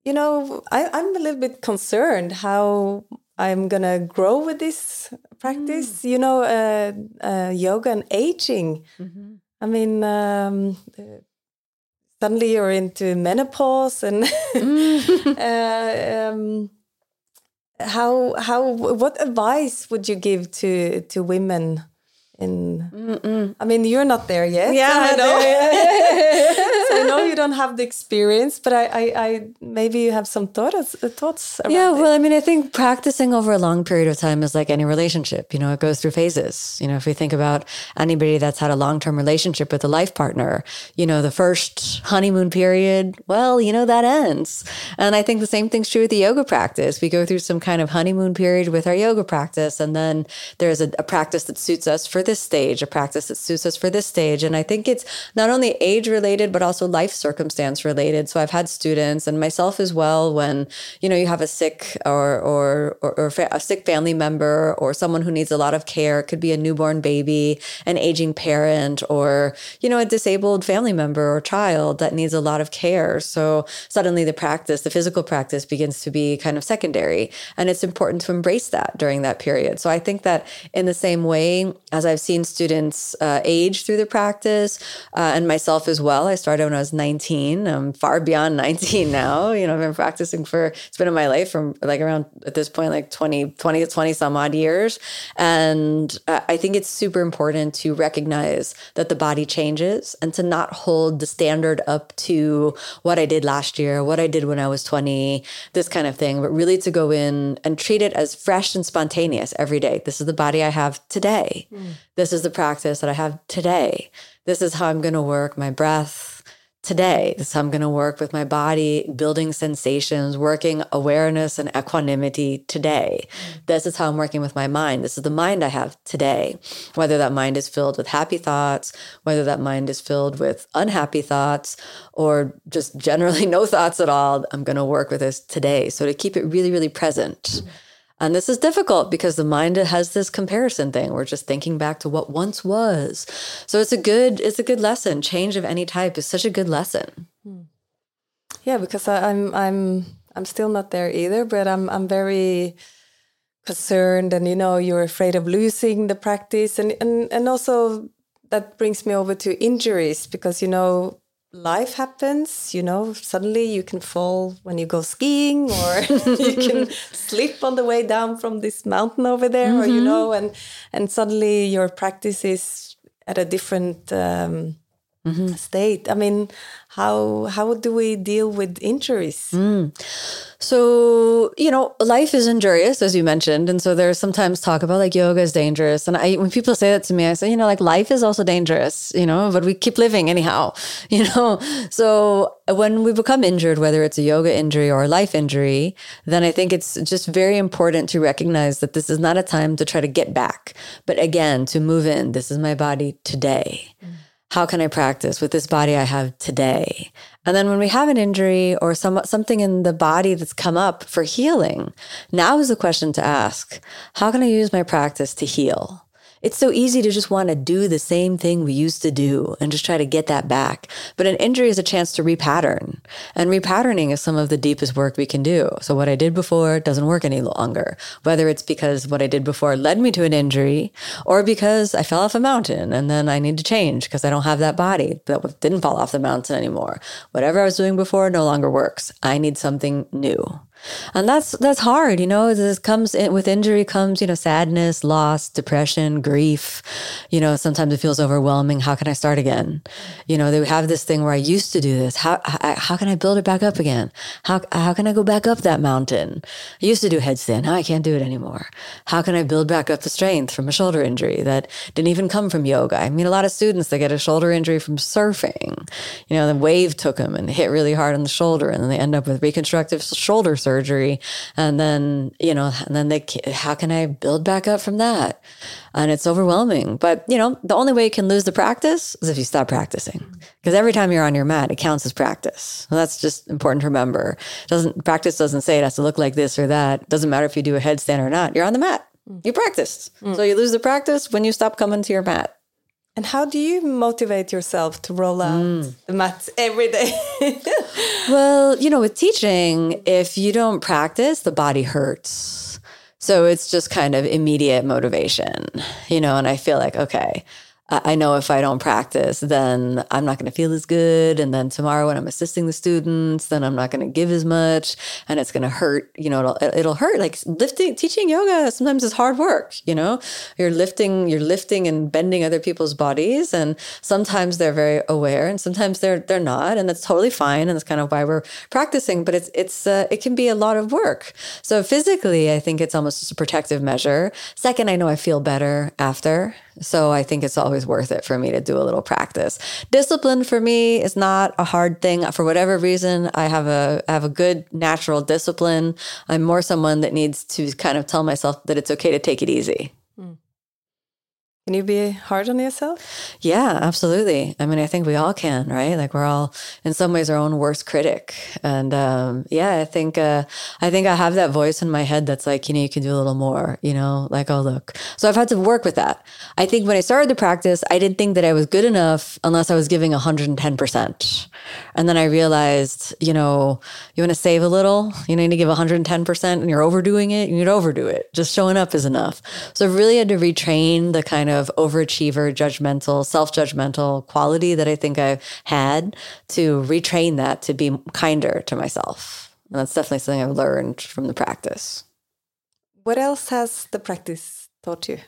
Speaker 1: you know, I, am a little bit concerned how I'm gonna grow with this practice. Mm. You know, uh, uh, yoga and aging. Mm -hmm. I mean, um, suddenly you're into menopause and mm. uh, um, how how what advice would you give to to women in
Speaker 2: Mm-mm.
Speaker 1: I mean, you're not there yet.
Speaker 2: Yeah, I know.
Speaker 1: so I know you don't have the experience, but I, I, I maybe you have some thoughts, uh, thoughts.
Speaker 2: yeah,
Speaker 1: it.
Speaker 2: well, I mean, I think practicing over a long period of time is like any relationship. You know, it goes through phases. You know, if we think about anybody that's had a long term relationship with a life partner, you know, the first honeymoon period, well, you know, that ends. And I think the same thing's true with the yoga practice. We go through some kind of honeymoon period with our yoga practice, and then there's a, a practice that suits us for this stage, a practice that suits us for this stage. And I think it's not only age related, but also life circumstance related. So I've had students and myself as well when, you know, you have a sick or, or, or, or a sick family member or someone who needs a lot of care. It could be a newborn baby, an aging parent, or, you know, a disabled family member or child that needs a lot of care. So suddenly the practice, the physical practice begins to be kind of secondary. And it's important to embrace that during that period. So I think that in the same way as I've seen students uh, age through the practice uh, and myself as well, I started when I was 19. I'm far beyond 19 now. You know, I've been practicing for, it's been in my life from like around at this point, like 20, 20 to 20 some odd years. And uh, I think it's super important to recognize that the body changes and to not hold the standard up to what I did last year, what I did when I was 20, this kind of thing, but really to go in and treat it as fresh and spontaneous every day. This is the body I have today. Mm. This is the practice that I have today. This is how I'm going to work my breath today. This is how I'm going to work with my body, building sensations, working awareness and equanimity today. This is how I'm working with my mind. This is the mind I have today. Whether that mind is filled with happy thoughts, whether that mind is filled with unhappy thoughts, or just generally no thoughts at all, I'm going to work with this today. So to keep it really, really present. Mm-hmm and this is difficult because the mind has this comparison thing. We're just thinking back to what once was. So it's a good it's a good lesson. Change of any type is such a good lesson. Hmm.
Speaker 1: Yeah, because I, I'm I'm I'm still not there either, but I'm I'm very concerned and you know you're afraid of losing the practice and and and also that brings me over to injuries because you know life happens you know suddenly you can fall when you go skiing or you can slip on the way down from this mountain over there mm -hmm. or you mm-hmm. know and and suddenly your practice is at a different um, mm -hmm. state i mean how how do we deal with injuries mm.
Speaker 2: So, you know, life is injurious, as you mentioned. And so there's sometimes talk about like yoga is dangerous. And I, when people say that to me, I say, you know, like life is also dangerous, you know, but we keep living anyhow, you know? So when we become injured, whether it's a yoga injury or a life injury, then I think it's just very important to recognize that this is not a time to try to get back, but again, to move in. This is my body today. Mm how can I practice with this body I have today? And then when we have an injury or some, something in the body that's come up for healing, now is the question to ask how can I use my practice to heal? It's so easy to just want to do the same thing we used to do and just try to get that back. But an injury is a chance to repattern. And repatterning is some of the deepest work we can do. So what I did before doesn't work any longer, whether it's because what I did before led me to an injury or because I fell off a mountain and then I need to change because I don't have that body that didn't fall off the mountain anymore. Whatever I was doing before no longer works. I need something new and that's that's hard you know this comes in, with injury comes you know sadness loss depression grief. You know sometimes it feels overwhelming. How can i start again? You know they have this thing where i used to do this. How how, how can i build it back up again? How how can i go back up that mountain? I used to do headstand. Now i can't do it anymore. How can i build back up the strength from a shoulder injury that didn't even come from yoga? I mean a lot of students they get a shoulder injury from surfing. You know the wave took them and hit really hard on the shoulder and then they end up with reconstructive shoulder surgery. And then, you know, and then they, how can I build back up from that? And it's overwhelming. But, you know, the only way you can lose the practice is if you stop practicing. Because every time you're on your mat, it counts as practice. that's just important to remember. It doesn't practice doesn't say it has to look like this or that. It doesn't matter if you do a headstand or not. You're on the mat. You practiced. Mm. So you lose the practice when you stop coming to your mat.
Speaker 1: And how do you motivate yourself to roll out mm. the mats every day?
Speaker 2: well, you know, with teaching, if you don't practice, the body hurts. So it's just kind of immediate motivation, you know, and I feel like, okay, I know if I don't practice, then I'm not going to feel as good. And then tomorrow when I'm assisting the students, then I'm not going to give as much and it's going to hurt. You know, it'll, it'll hurt. Like lifting, teaching yoga sometimes is hard work. You know, you're lifting, you're lifting and bending other people's bodies. And sometimes they're very aware and sometimes they're, they're not. And that's totally fine. And that's kind of why we're practicing. But it's, it's, uh, it can be a lot of work. So physically, I think it's almost just a protective measure. Second, I know I feel better after. So I think it's always worth it for me to do a little practice. Discipline for me is not a hard thing. For whatever reason, I have a I have a good natural discipline. I'm more someone that needs to kind of tell myself that it's okay to take it easy.
Speaker 1: Can you be hard on yourself?
Speaker 2: Yeah, absolutely. I mean, I think we all can, right? Like we're all, in some ways, our own worst critic. And um, yeah, I think uh, I think I have that voice in my head that's like, you know, you can do a little more. You know, like oh look. So I've had to work with that. I think when I started the practice, I didn't think that I was good enough unless I was giving 110 percent. And then I realized, you know, you want to save a little. You need to give 110 percent, and you're overdoing it. You need to overdo it. Just showing up is enough. So I really had to retrain the kind of of overachiever, judgmental, self judgmental quality that I think I've had to retrain that to be kinder to myself. And that's definitely something I've learned from the practice.
Speaker 1: What else has the practice taught you?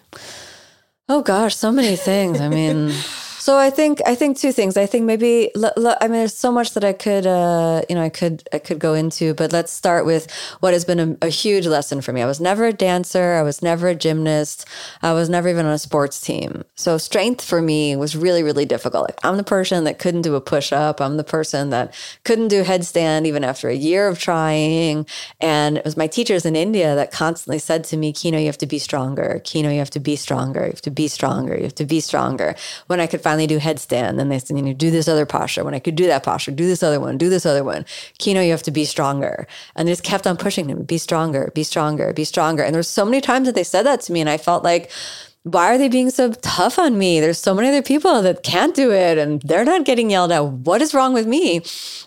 Speaker 2: Oh gosh, so many things. I mean, So I think I think two things. I think maybe I mean there's so much that I could uh, you know I could I could go into, but let's start with what has been a, a, huge lesson for me. I was never a dancer. I was never a gymnast. I was never even on a sports team. So strength for me was really really difficult. Like I'm the person that couldn't do a push up. I'm the person that couldn't do headstand even after a year of trying. And it was my teachers in India that constantly said to me, Kino, you have to be stronger. Kino, you have to be stronger. You have to be stronger. You have to be stronger. When I could finally do headstand. Then they said, you know, do this other posture. When I could do that posture, do this other one, do this other one. Kino, you have to be stronger. And they just kept on pushing him, be stronger, be stronger, be stronger. And there were so many times that they said that to me. And I felt like, why are they being so tough on me? There's so many other people that can't do it and they're not getting yelled at. What is wrong with me?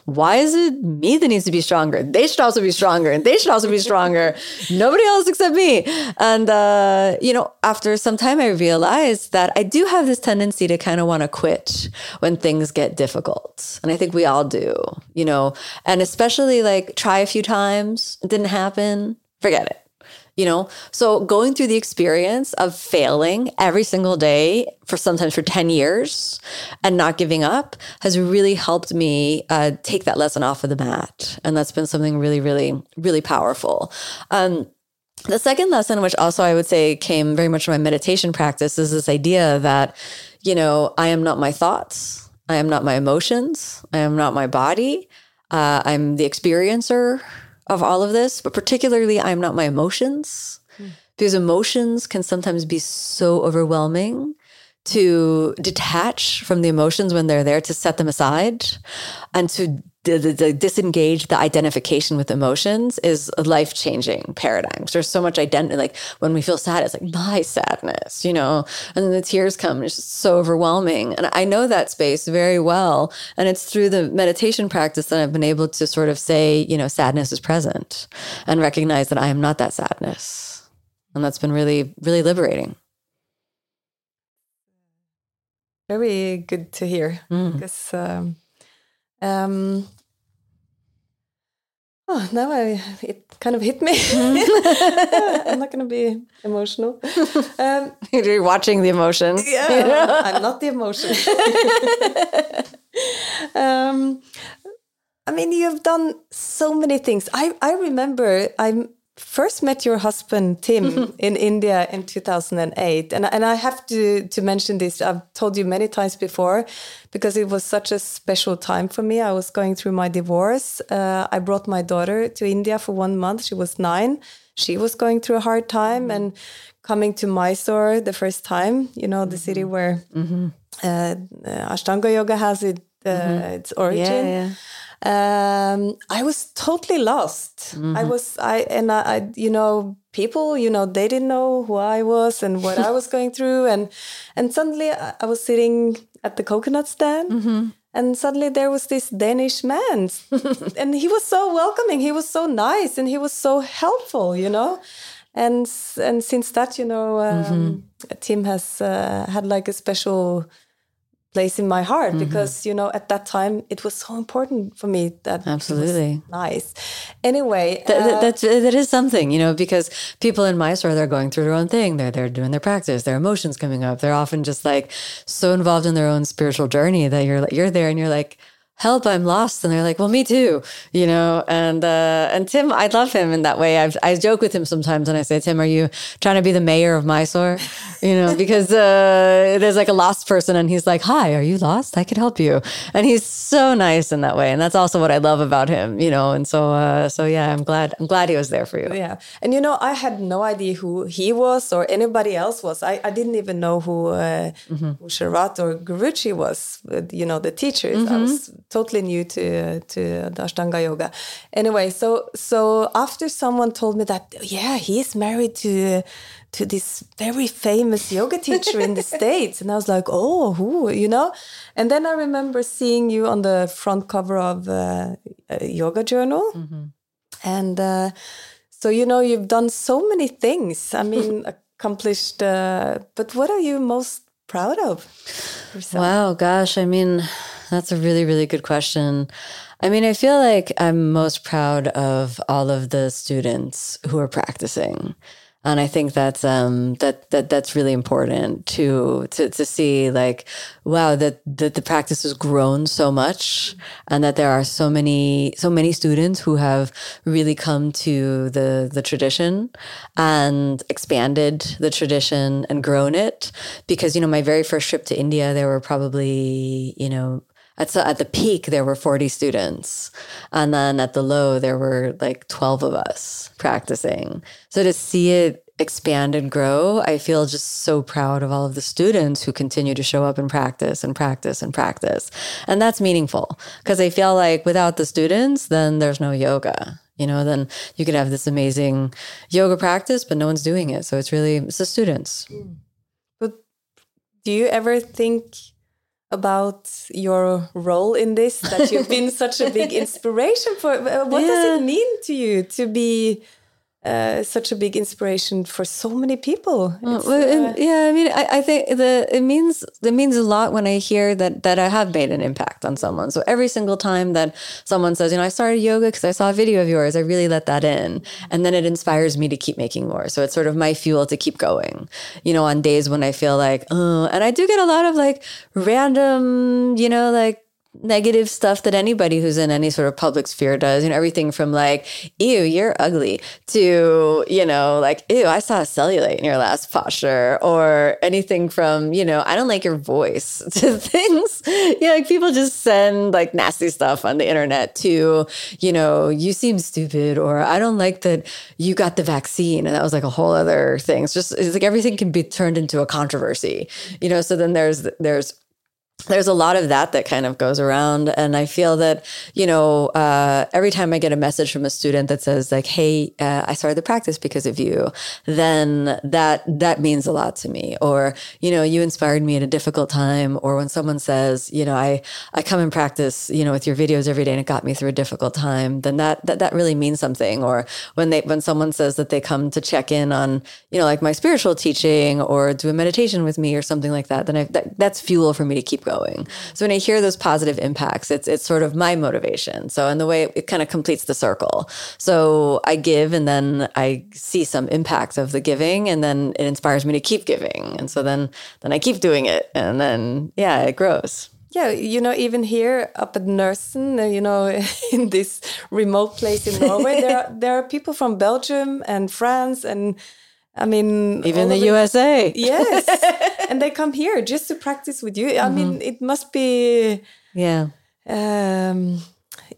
Speaker 2: Why is it me that needs to be stronger? They should also be stronger and they should also be stronger. Nobody else except me. And, uh, you know, after some time, I realized that I do have this tendency to kind of want to quit when things get difficult. And I think we all do, you know, and especially like try a few times, it didn't happen, forget it you know? So going through the experience of failing every single day for sometimes for 10 years and not giving up has really helped me uh, take that lesson off of the mat. And that's been something really really really powerful. Um, the second lesson which also i would say came very much from my meditation practice is this idea that you know i am not my thoughts. I am not my emotions. I am not my body. Uh, i'm the experiencer of all of this, but particularly I'm not my emotions mm. because emotions can sometimes be so overwhelming to detach from the emotions when they're there, to set them aside, and to the, the, the disengage the identification with emotions is a life changing paradigm. There's so much identity. Like when we feel sad, it's like my sadness, you know, and then the tears come. it's just so overwhelming. And I know that space very well. And it's through the meditation practice that I've been able to sort of say, you know, sadness is present and recognize that I am not that sadness. And that's been really, really liberating.
Speaker 1: Very good to hear mm. because um, um, oh, now I it kind of hit me. I'm not going to be emotional.
Speaker 2: Um, You're watching the emotion.
Speaker 1: Yeah, I'm not the emotion. um, I mean, you've done so many things. I I remember I'm first met your husband Tim in India in 2008 and and I have to to mention this. I've told you many times before because it was such a special time for me. I was going through my divorce. Uh, I brought my daughter to India for one month. She was 9 she was going through a hard time and coming to Mysore the first time you know the city where mm -hmm. uh, Ashtanga yoga has it uh, its origin. Yeah, yeah um, I was totally lost. Mm-hmm. I was, I, and I, I, you know, people, you know, they didn't know who I was and what I was going through. And, and suddenly I was sitting at the coconut stand. Mm-hmm. And suddenly there was this Danish man, and he was so welcoming. He was so nice, and he was so helpful, you know. and and since that, you know, um, mm-hmm. Tim has uh, had like a special place in my heart mm-hmm. because you know at that time it was so important for me that
Speaker 2: absolutely.
Speaker 1: nice. Anyway
Speaker 2: Th- uh, that, that is something you know because people in Mysore they're going through their own thing. They're they're doing their practice their emotions coming up. They're often just like so involved in their own spiritual journey that you're you're there and you're like help i'm lost. And they're like well me too you know? And uh, and tim i love him in that way. I've, i joke with him sometimes and i say tim are you trying to be the mayor of mysore? You know because uh, there's like a lost person and he's like hi are you lost? I could help you. And he's so nice in that way. And that's also what i love about him you know? And so uh, so yeah i'm glad i'm glad he was there for you.
Speaker 1: Yeah. And you know i had no idea who he was or anybody else was. I, I didn't even know who uh, mm-hmm. who Sharat or guruji was you know the teachers. Mm-hmm. i was totally new to to the Ashtanga yoga. Anyway, so so after someone told me that yeah, he's married to to this very famous yoga teacher in the states, and I was like, oh, who, you know? And then I remember seeing you on the front cover of uh, a yoga journal, mm -hmm. and uh, so you know you've done so many things. I mean, accomplished. Uh, but what are you most proud of?
Speaker 2: Yourself? Wow, gosh, I mean that's a really, really good question. I mean, I feel like I'm most proud of all of the students who are practicing. And I think that's um, that that that's really important to to to see like wow that that the practice has grown so much and that there are so many so many students who have really come to the the tradition and expanded the tradition and grown it because you know my very first trip to India there were probably you know at, at the peak there were 40 students. And then at the low there were like 12 of us practicing. So to see it expand and grow i feel just so proud of all of the students who continue to show up and practice and practice and practice. And that's meaningful because i feel like without the students then there's no yoga. You know then you could have this amazing yoga practice but no one's doing it. So it's really it's the students.
Speaker 1: But do you ever think about your role in this that you've been such a big inspiration for uh, what yeah. does it mean to you to be uh, such a big inspiration for so many people.
Speaker 2: Well, uh, yeah, I mean, I, I, think the it means it means a lot when I hear that that I have made an impact on someone. So every single time that someone says, you know, I started yoga because I saw a video of yours, I really let that in, and then it inspires me to keep making more. So it's sort of my fuel to keep going. You know, on days when I feel like, oh, and I do get a lot of like random, you know, like negative stuff that anybody who's in any sort of public sphere does. You know, everything from like, ew, you're ugly to, you know, like, ew, I saw a cellulite in your last posture, or anything from, you know, I don't like your voice to things. you know, like people just send like nasty stuff on the internet to, you know, you seem stupid, or I don't like that you got the vaccine. And that was like a whole other thing. It's just, it's like everything can be turned into a controversy, you know, so then there's, there's, there's a lot of that that kind of goes around. And i feel that you know uh, every time i get a message from a student that says like hey uh, i started the practice because of you then that that means a lot to me. Or you know you inspired me at a difficult time or when someone says you know i i come and practice you know with your videos every day and it got me through a difficult time then that that, that really means something. Or when they when someone says that they come to check in on you know like my spiritual teaching or do a meditation with me or something like that then I, that, that's fuel for me to keep going going. So when I hear those positive impacts, it's it's sort of my motivation. So in the way it, it kind of completes the circle. So I give and then I see some impact of the giving and then it inspires me to keep giving. And so then then I keep doing it and then yeah, it grows.
Speaker 1: Yeah, you know, even here up at Nøsen, uh, you know, in this remote place in Norway, there are, there are people from Belgium and France and I mean,
Speaker 2: even the USA.
Speaker 1: Yes. and they come here just to practice with you. I mm -hmm. mean, it must be
Speaker 2: yeah.
Speaker 1: Um,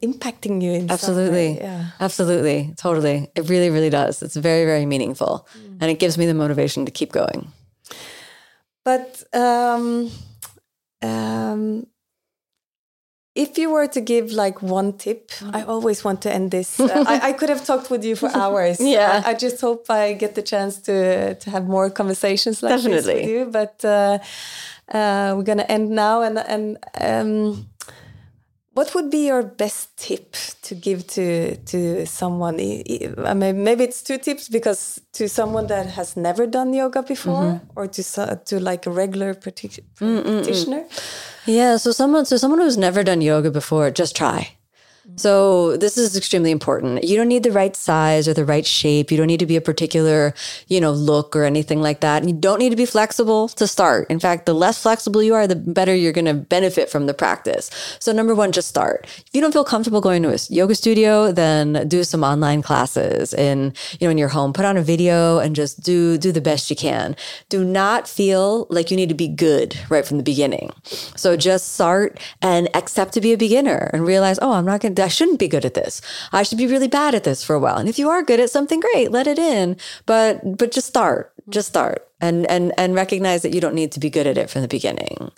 Speaker 1: impacting you in
Speaker 2: absolutely
Speaker 1: yeah.
Speaker 2: absolutely totally it really really does it's very very meaningful mm. and it gives me the motivation to keep going
Speaker 1: but um, um, if you were to give like one tip, I always want to end this. Uh, I, I, could have talked with you for hours.
Speaker 2: yeah,
Speaker 1: I, I, just hope I get the chance to to have more conversations like
Speaker 2: Definitely.
Speaker 1: this with you. But uh, uh, we're gonna end now, and and um, what would be your best tip to give to to someone? I mean, maybe it's two tips because to someone that has never done yoga before, mm -hmm. or to to like a regular practitioner.
Speaker 2: Yeah, so someone so someone who's never done yoga before, just try. So this is extremely important. You don't need the right size or the right shape. You don't need to be a particular, you know, look or anything like that. And you don't need to be flexible to start. In fact, the less flexible you are, the better you're going to benefit from the practice. So number one, just start. If you don't feel comfortable going to a yoga studio, then do some online classes in, you know, in your home. Put on a video and just do do the best you can. Do not feel like you need to be good right from the beginning. So just start and accept to be a beginner and realize, oh, I'm not going I shouldn't be good at this. I should be really bad at this for a while. And if you are good at something, great, let it in. But but just start. Just start and and and recognize that you don't need to be good at it from the beginning.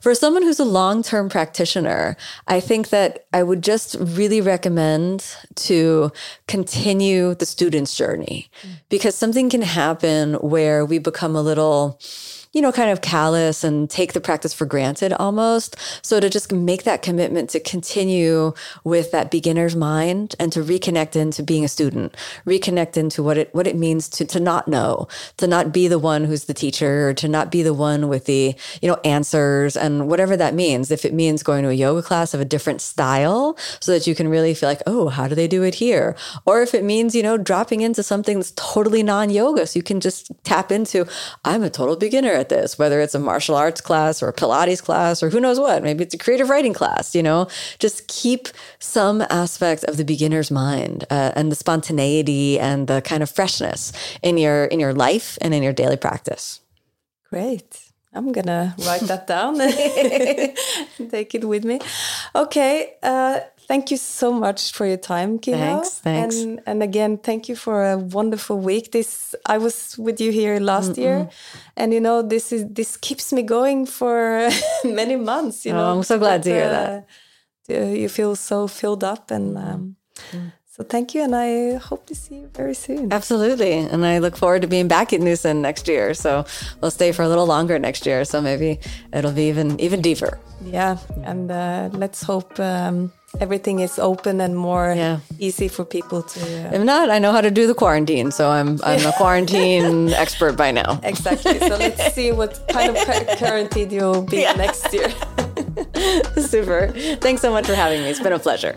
Speaker 2: For someone who's a long-term practitioner, I think that I would just really recommend to continue the student's journey because something can happen where we become a little you know, kind of callous and take the practice for granted almost. So to just make that commitment to continue with that beginner's mind and to reconnect into being a student, reconnect into what it what it means to to not know, to not be the one who's the teacher, or to not be the one with the, you know, answers and whatever that means. If it means going to a yoga class of a different style so that you can really feel like, oh, how do they do it here? Or if it means, you know, dropping into something that's totally non-yoga. So you can just tap into, I'm a total beginner at this, whether it's a martial arts class or a Pilates class or who knows what. Maybe it's a creative writing class, you know, just keep some aspects of the beginner's mind uh, and the spontaneity and the kind of freshness in your in your life and in your daily practice.
Speaker 1: Great. I'm gonna write that down and take it with me. Okay, uh, Thank you so much for your time, Kino.
Speaker 2: Thanks, thanks.
Speaker 1: And, and again, thank you for a wonderful week. This I was with you here last mm -mm. year, and you know this is this keeps me going for many months. You
Speaker 2: oh,
Speaker 1: know,
Speaker 2: I'm so glad but, to hear uh, that.
Speaker 1: You feel so filled up, and um, mm. so thank you. And I hope to see you very soon.
Speaker 2: Absolutely, and I look forward to being back at Nøsen next year. So we'll stay for a little longer next year. So maybe it'll be even even deeper.
Speaker 1: Yeah, and uh, let's hope. Um, everything is open and more yeah. easy for people to. Uh...
Speaker 2: If not, I know how to do the quarantine, so I'm I'm a quarantine expert by now.
Speaker 1: Exactly. So let's see what kind of quarantine you'll be yeah. next year.
Speaker 2: Super. Thanks so much for having me. It's been a pleasure.